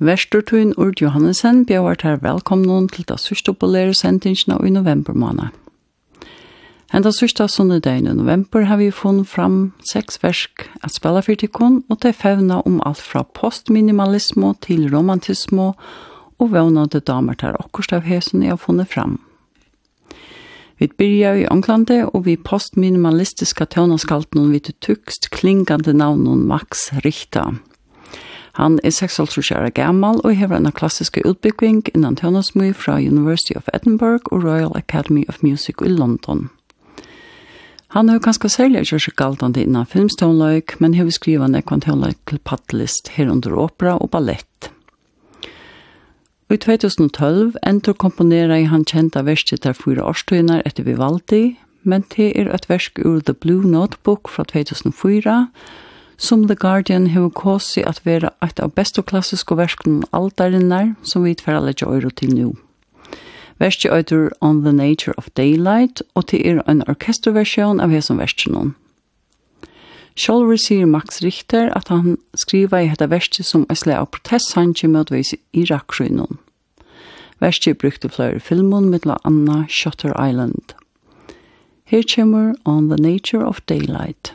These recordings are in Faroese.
Vestertun Urt Johannesen bjør her velkommen til det sørste populære sendingene i november måned. Henda sørste søndagen i november har vi funnet fram seks versk at spille for tikkun, og til fevna om alt fra postminimalisme til romantisme, og vevnade damer til akkurat av hesen jeg har funnet fram. Vi byrja i Anglande, og vi postminimalistiska tøvnaskalten vidt tukst klingande navn Max Richter. Han er 56 år gammal og hever en klassisk utbygging innan tønnesmøy fra University of Edinburgh og Royal Academy of Music i London. Han har kanskje særlig gjort seg galtande innan filmstånløyk, men har skrivet nekvann tånløyk til pattelist her under opera og ballett. I 2012 endur komponera i han kjenta verset der fyra årstøyner etter Vivaldi, men det er et versk ur The Blue Notebook fra 2004, som The Guardian hefur kåsi at vera eit av bestu klassisko verskene aldarinnar som vi tverra leggja øyru til nu. Verski øyder On the Nature of Daylight og til er en orkesterversjon av hesson verskjennom. Sjolver sier Max Richter at han skriva i hetta verski som er sleg av protestsanji møtveis Irak-skynon. Verski brukte flere filmon, mittla Anna Shutter Island. Her kommer On the Nature of Daylight.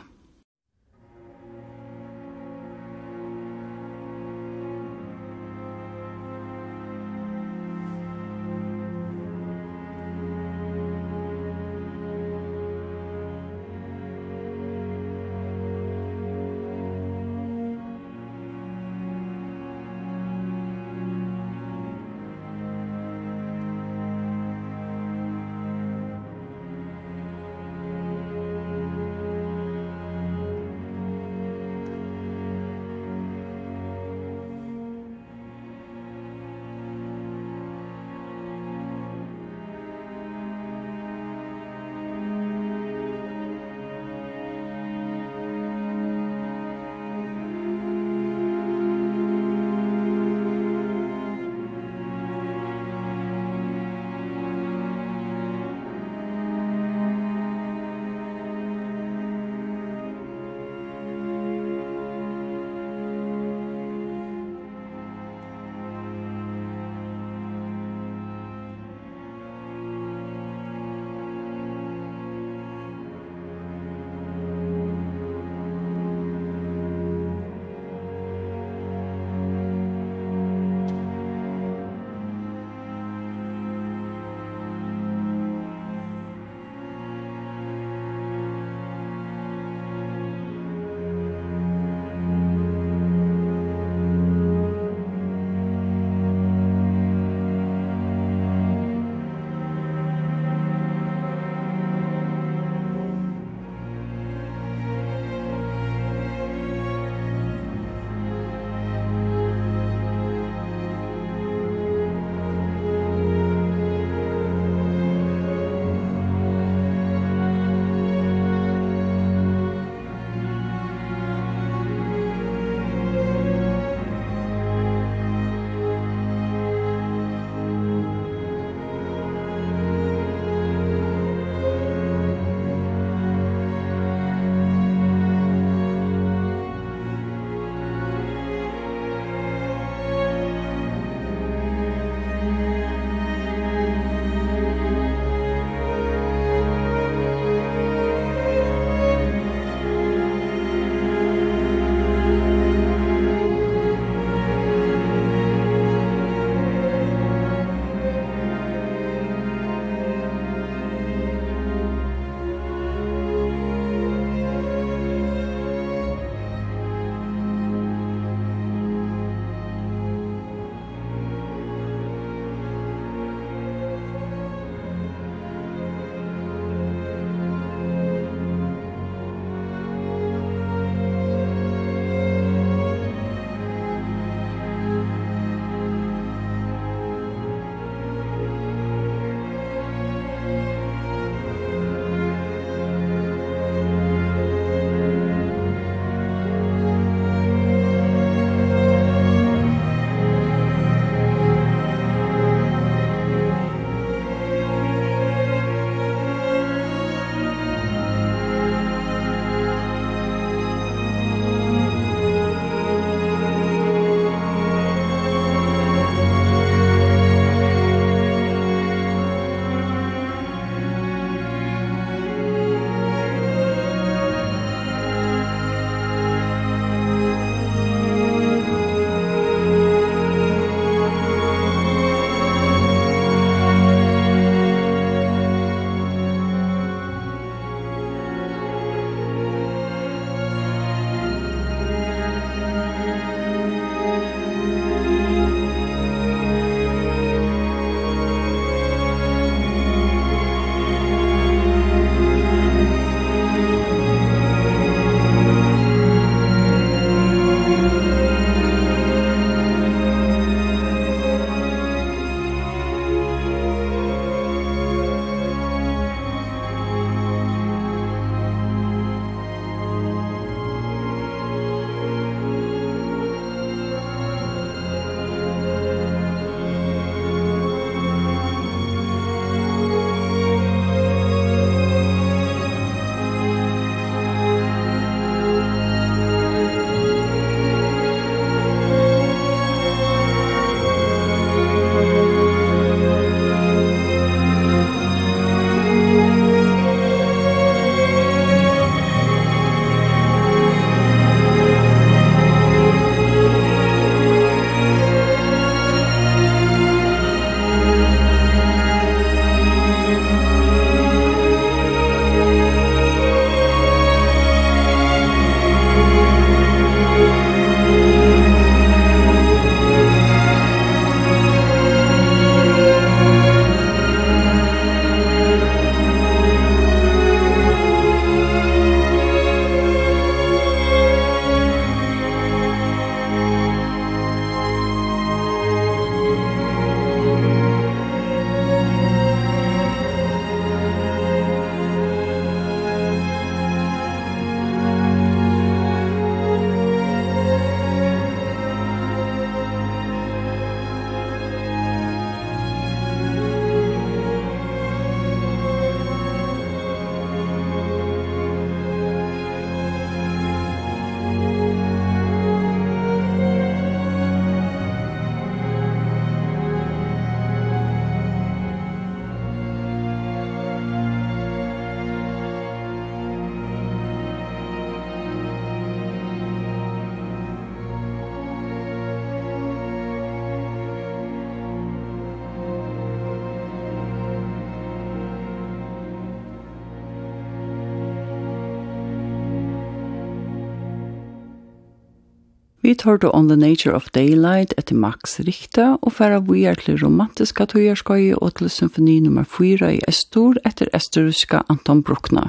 Vi tar On the Nature of Daylight etter Max Richter og færa vi er til romantiska tøyerskøye og til symfoni nummer 4 i Estor etter estoruska Anton Bruckner.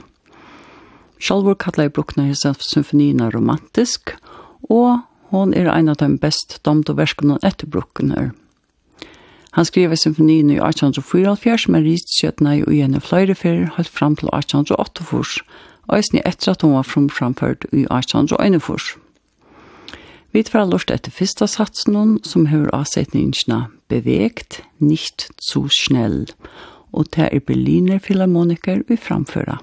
Sjálfur kallar i Bruckner hessa symfonina romantisk, og hon er ein av de best domte verskene etter Bruckner. Han skrev symfonien i 1844, men ristskjøtene i ugjennom flere ferier holdt fram til 1848, og eisne etter at hun var framført i 1841. Vi tar lort etter første satsen som hører avsetningene bevegt, nicht zu schnell, og det er Berliner Philharmoniker vi framfører.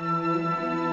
Musik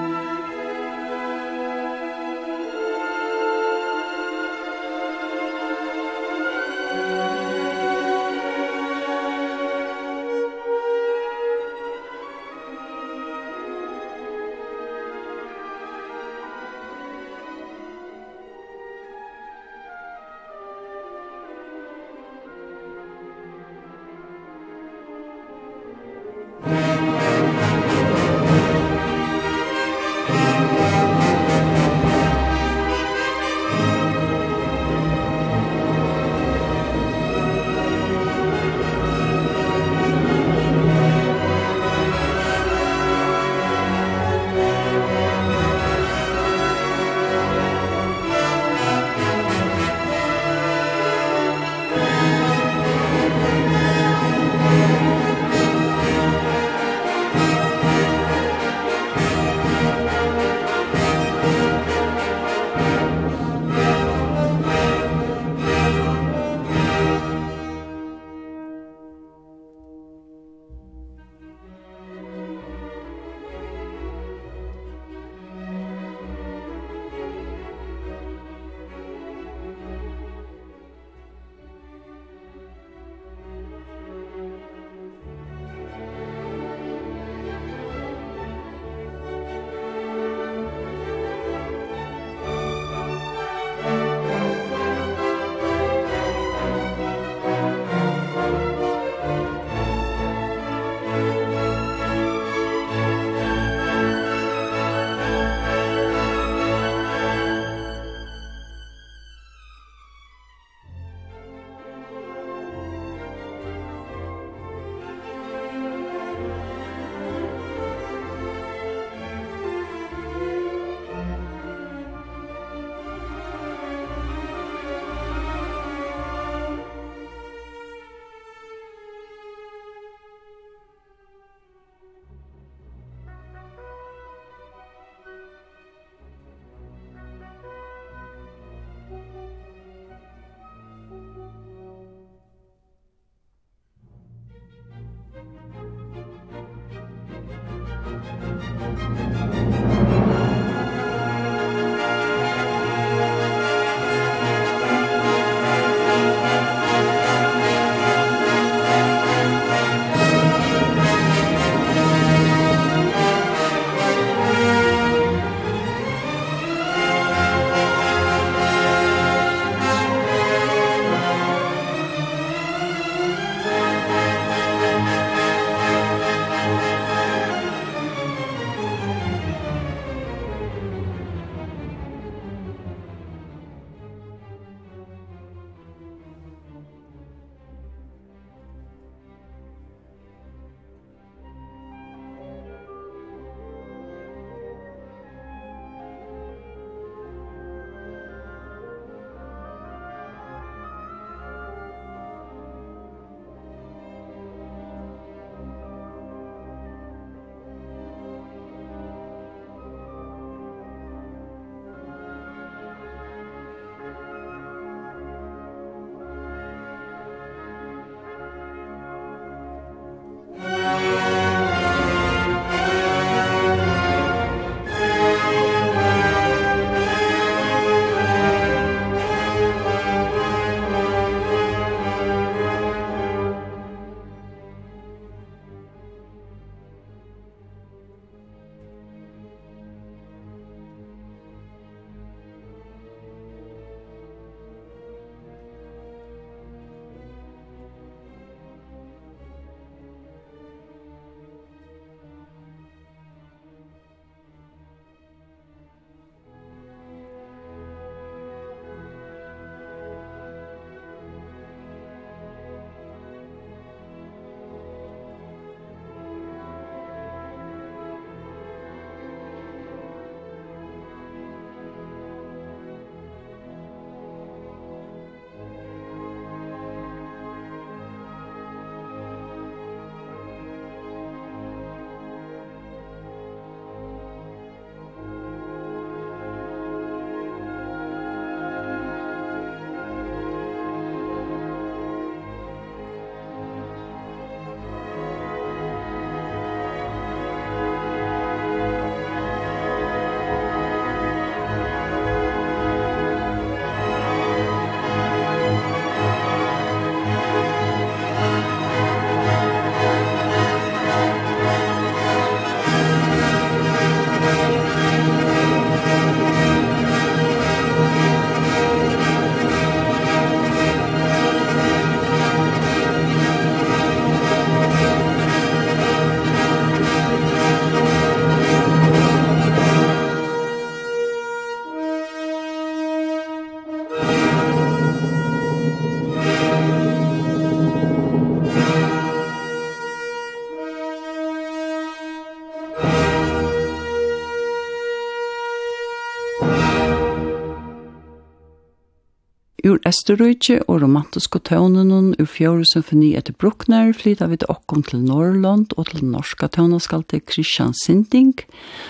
Østerrøyke og romantiske tøvnen ur fjore symfoni etter Bruckner flytta vi til okkom til Norrland og til norska tøvnaskalte Christian Sinding,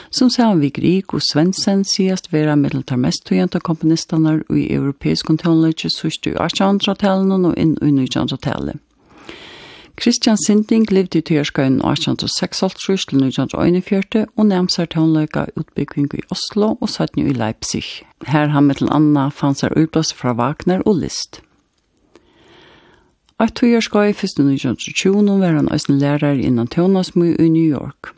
som sammen vi Grieg og Svensen sigast vera middeltar mest tøyenta komponistene i europeisk tøvnløyke sørste i 1800-talen og inn i 1900-tallet. Christian Sinding levde i Tyrskøyen 1866 til 1941 og nærmser tånløyga utbygging i Oslo og satt i Leipzig. Her har mittel Anna fanns her utblås fra Wagner og List. At Tyrskøy først i 1920 var han også lærer innan tånasmøy i New York.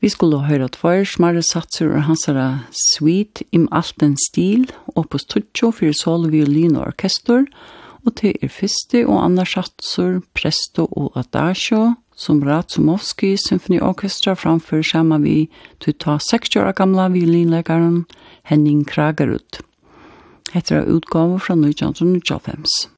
Vi skulle høre tvær smarre satser og hans herre Sweet im Alten Stil, opus 20 for solo violin og orkester, og og til er fyrste og andre satser, presto og adagio, som Ratsumovski Symfoniorkestra framfører sammen vi til ta 60 år gamla violinleggeren Henning Kragerud. Hette er utgave fra 1995.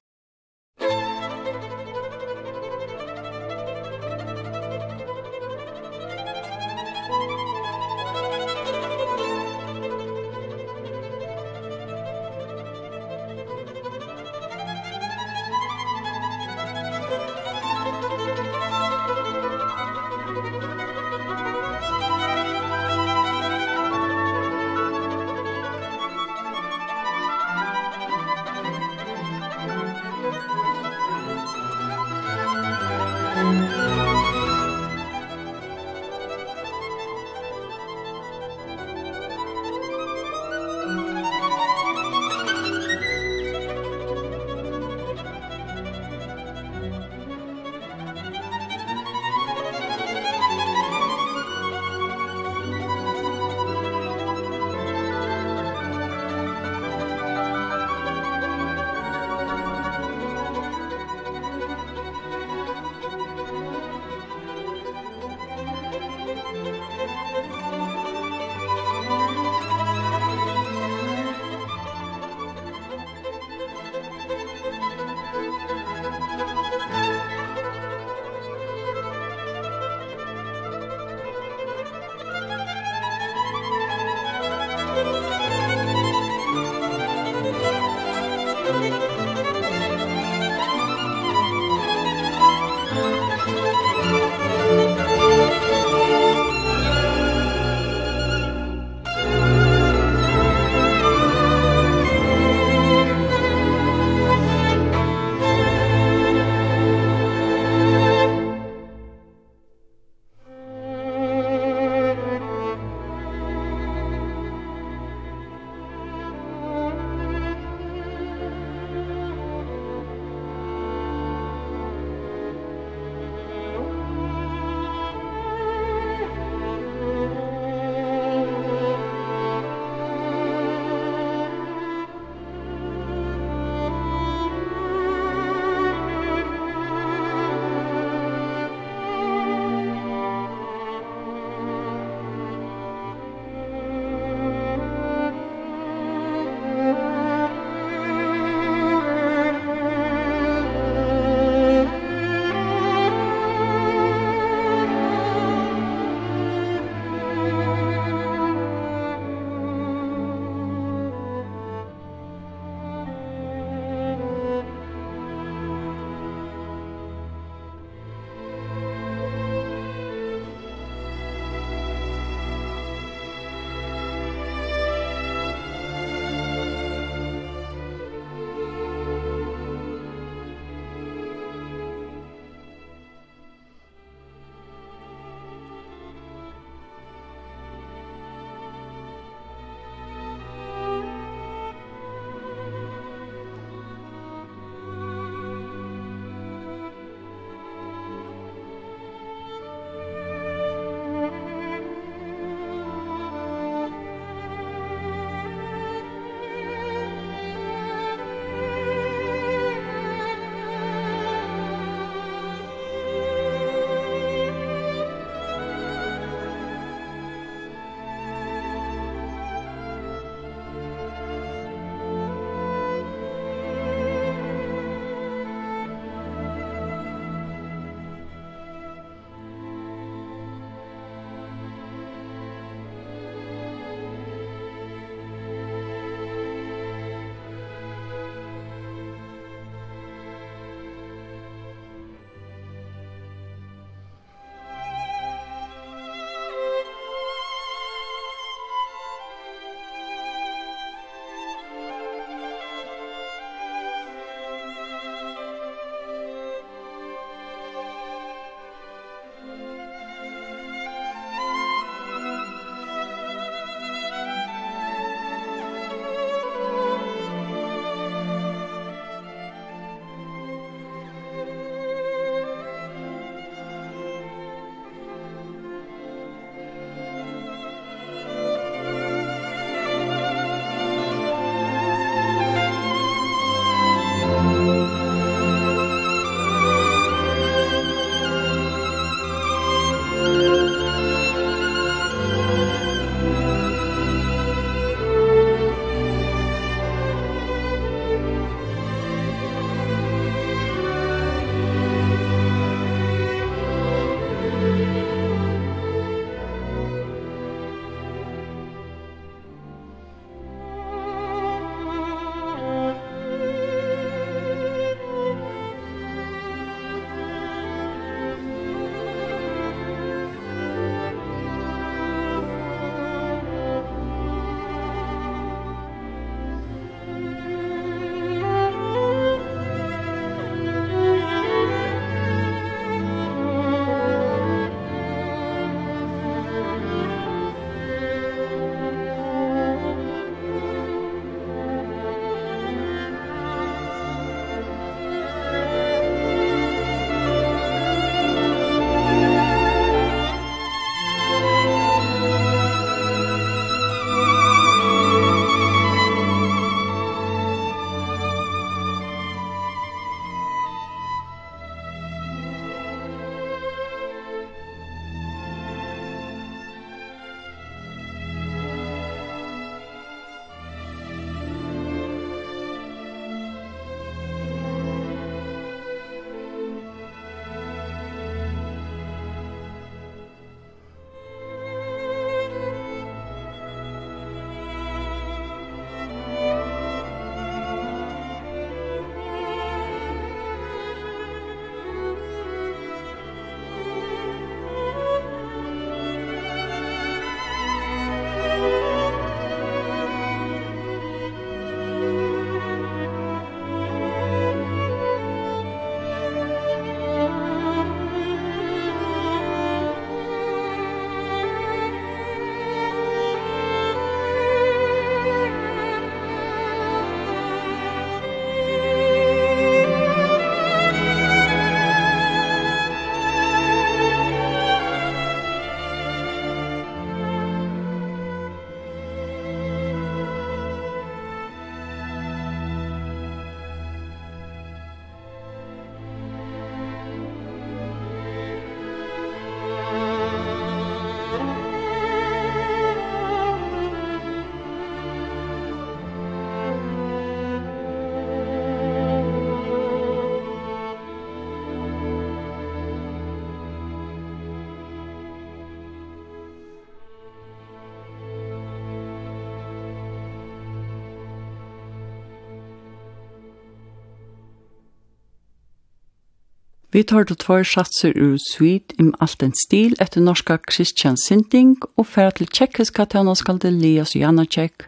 Vi tar til tvær satser ur Sweet im Alten Stil etter norska Christian Sinding og fer til tjekkiska tjannaskalde Leas Janacek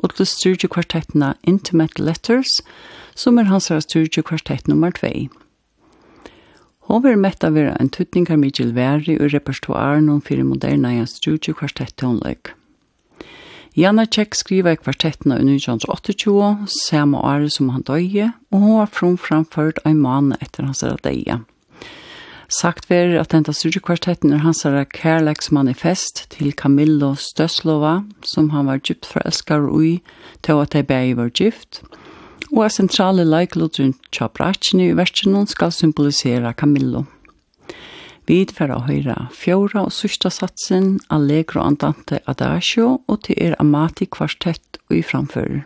og til studiekvartettene Intimate Letters, som er hans studiekvartett nummer 2. Hon vil metta vera en tutningar Mikkel Væri og repertoaren om fyrir moderna studiekvartett tonløk. Janna Tjekk skriva i kvartetten i 1928, samme året som han døye, og hun var frum framført en måned etter hans døye. Sagt ver at denne studiekvartetten er hans kærleksmanifest til Camillo Støslova, som han var gypt forelskar ui til at de begge var gypt, og er sentrale leiklodren Tjabrachni i versen skal symbolisera Camillo. Vi fer å høre fjora og sørste satsen Allegro Andante Adagio og til er Amati kvartett og i framfører.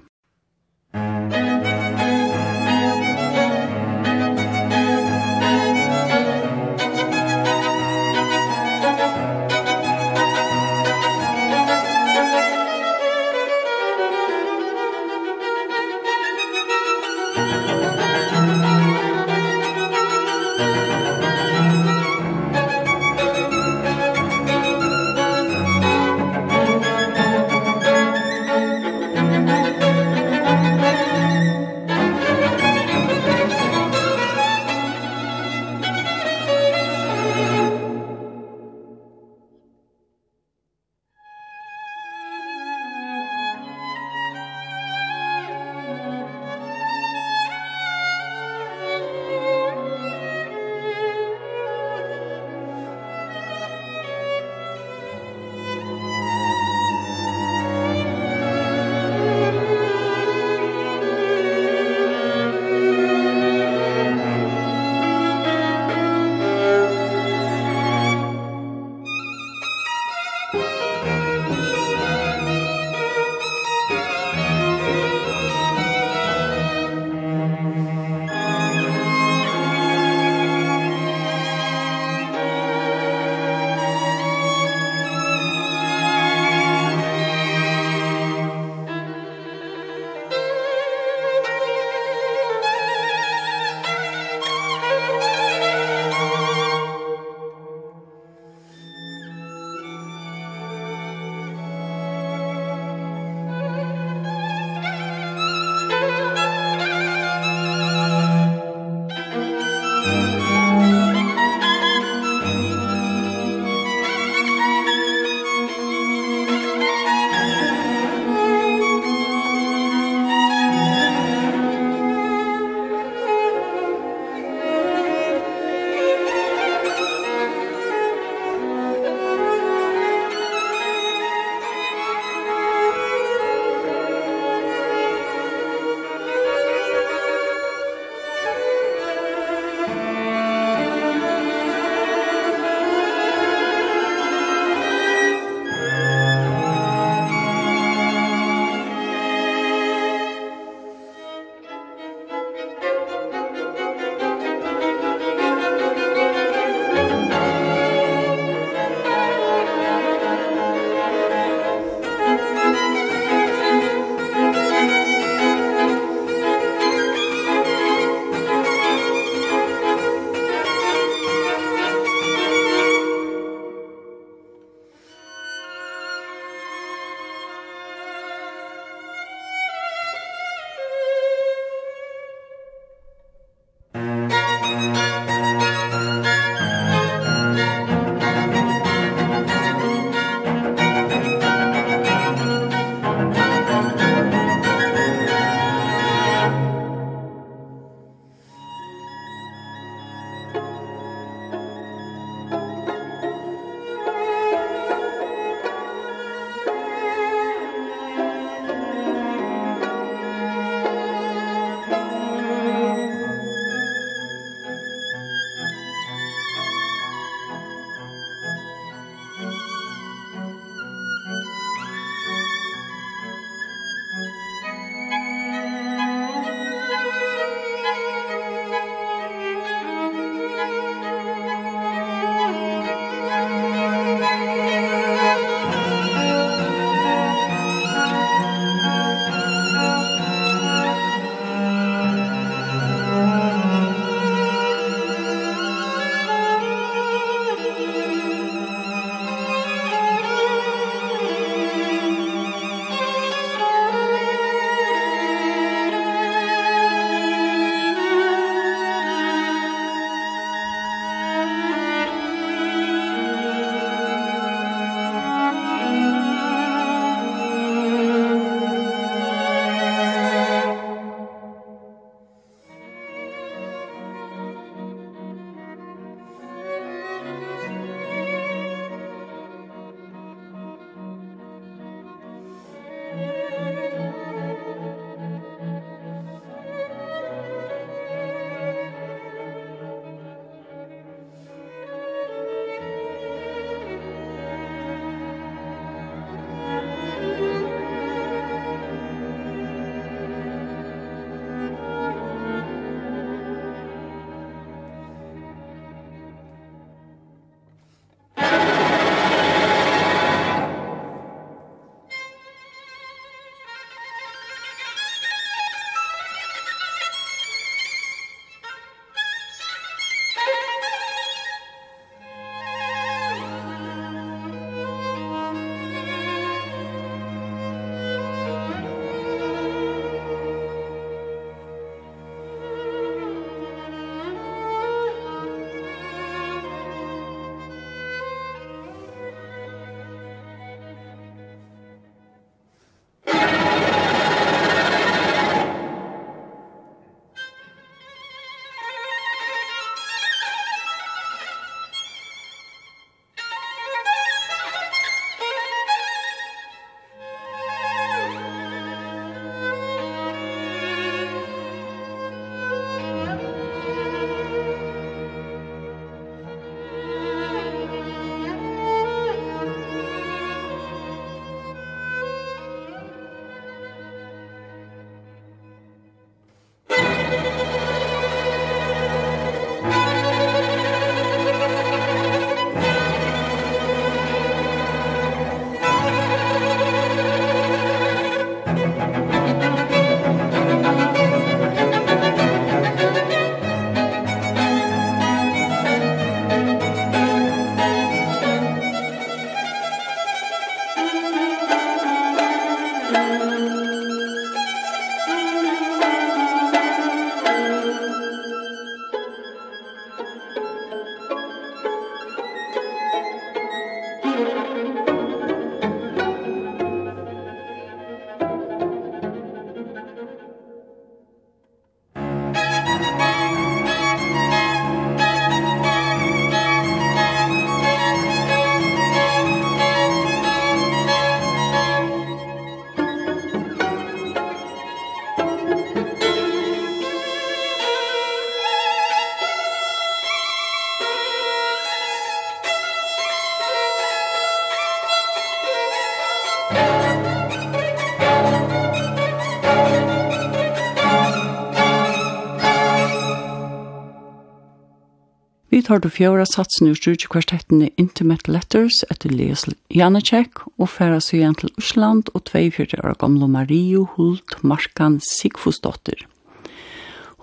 tid har du fjøra satsen ur studiekvartettene Intimate Letters etter Les Janacek og færa seg igjen til Osland og 42 år gamle Mario Hult Markan Sigfusdottir.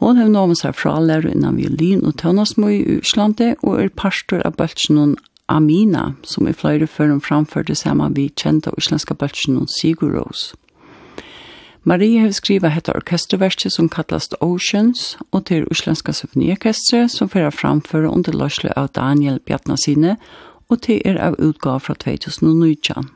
Hon har nåmen seg fralærer innan violin og tønnesmøy i Oslandet og er pastor av bøltsjonen Amina, som i flere føren framførte sammen vi kjente av islandska bøltsjonen Sigur Rose. Marie har skriva hetta orkesterverkje som kallast Oceans, og til Uslenska Symfoniorkestre som fyrir framføre under løsle av Daniel Bjarnasine, og til er av utgav fra 2019.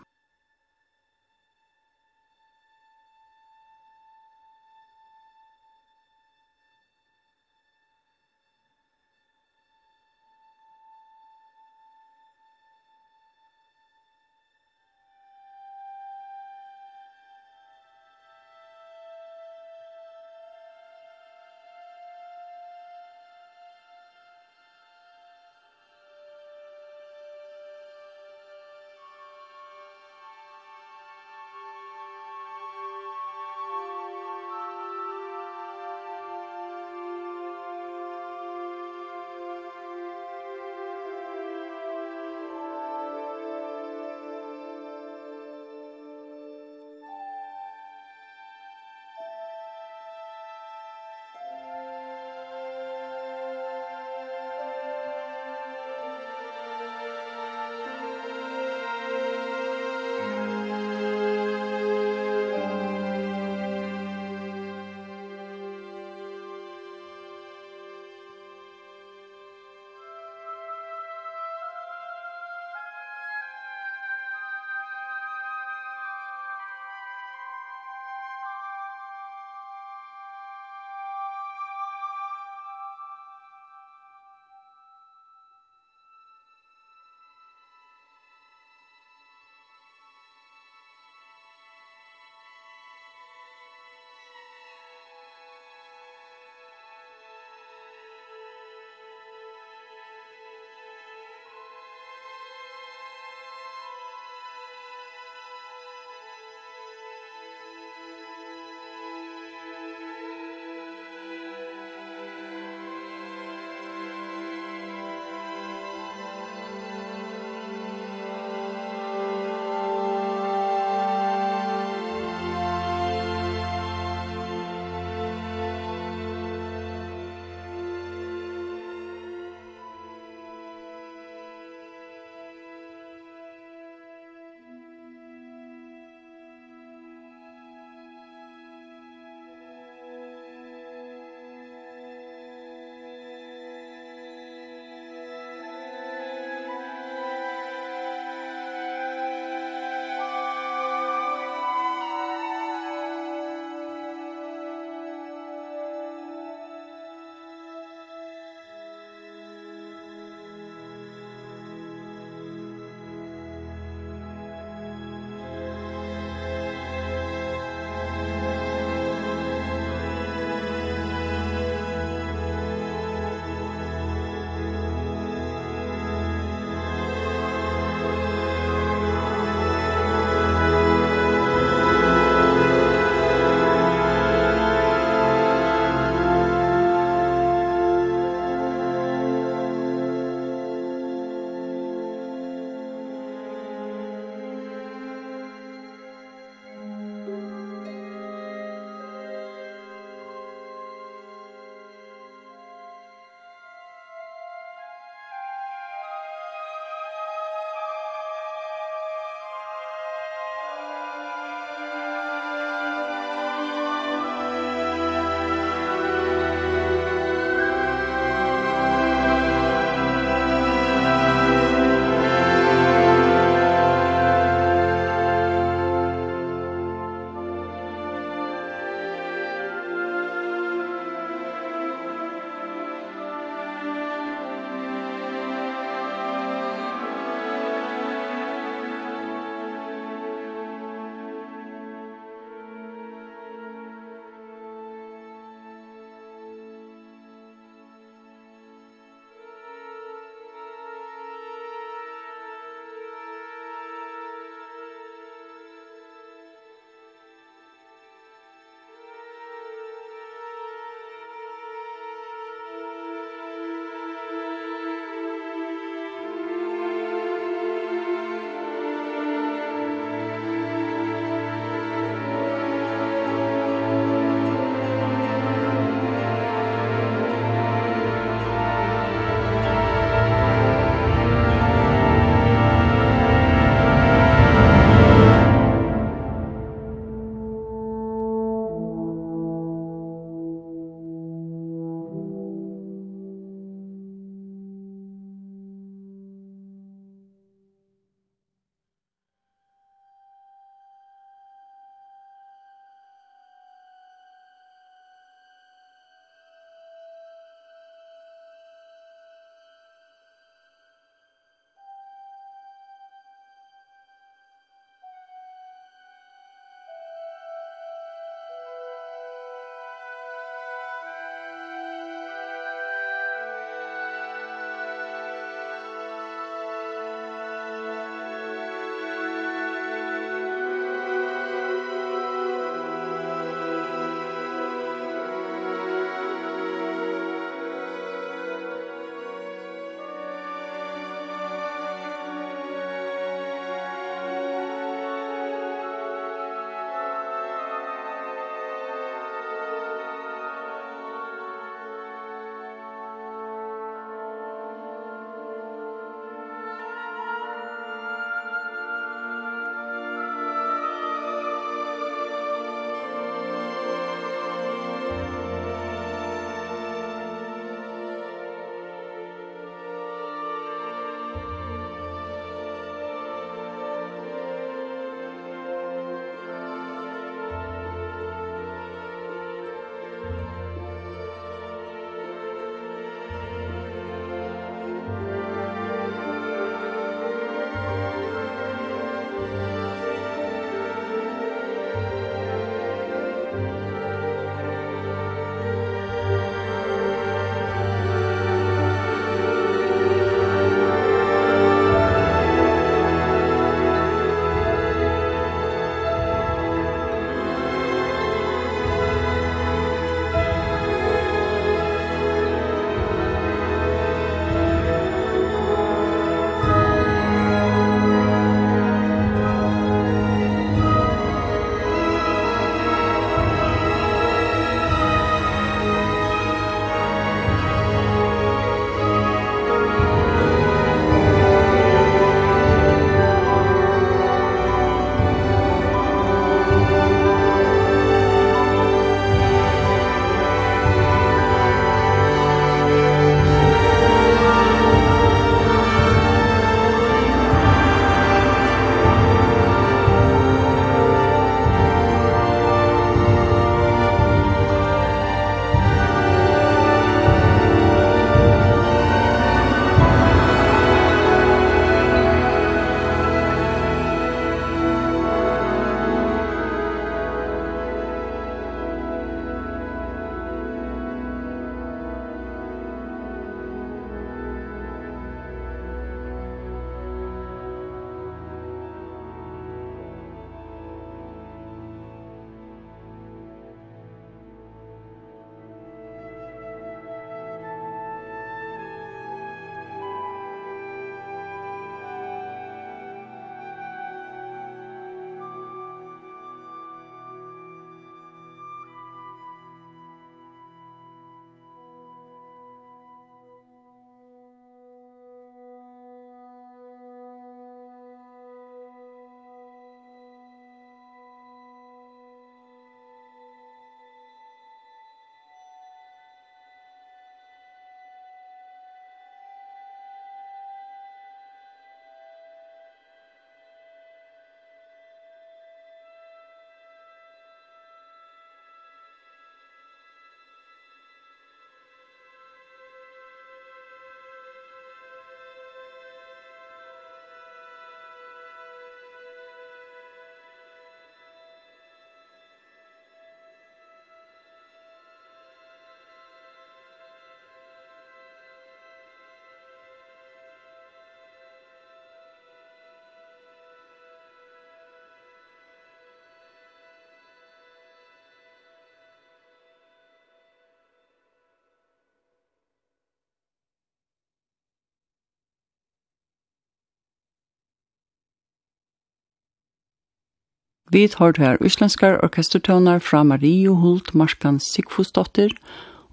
Vi tar her uslenskar orkestertøvnar fra Mario Hult Marskan Sigfusdottir,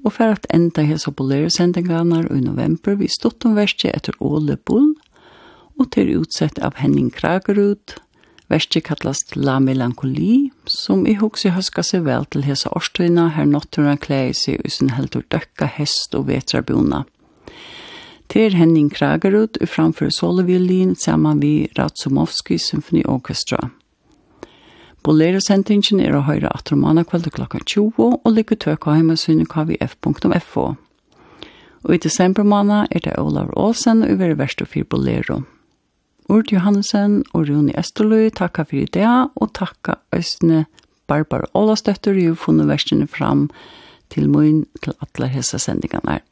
og for at enda hesa boleresendengarnar i november vi stottum verste etter Åle Bull, og til utsett av Henning Kragerud, verste kallast La Melankoli, som i hoksi høska seg vel til hesa årstøyna her notturna klæg seg usen heldur døkka hest og vetrabjona. Til Henning Kragerud framfor Soleviolin saman vi Ratsumovski Symfoniorkestra. Orkestra. Bolero-sendingen er å høre at romana kveld klokka 20 og lykke tøk av hjemmesyn kvf.fo. Og i desember måned er det Olav Åsen og vi er verst og fyr Bolero. Urt Johansen og Rune Østerløy takka for idea det, og takka Østene Barbara Ålastøtter jo funnet versene fram til mun til atler hese sendingene her.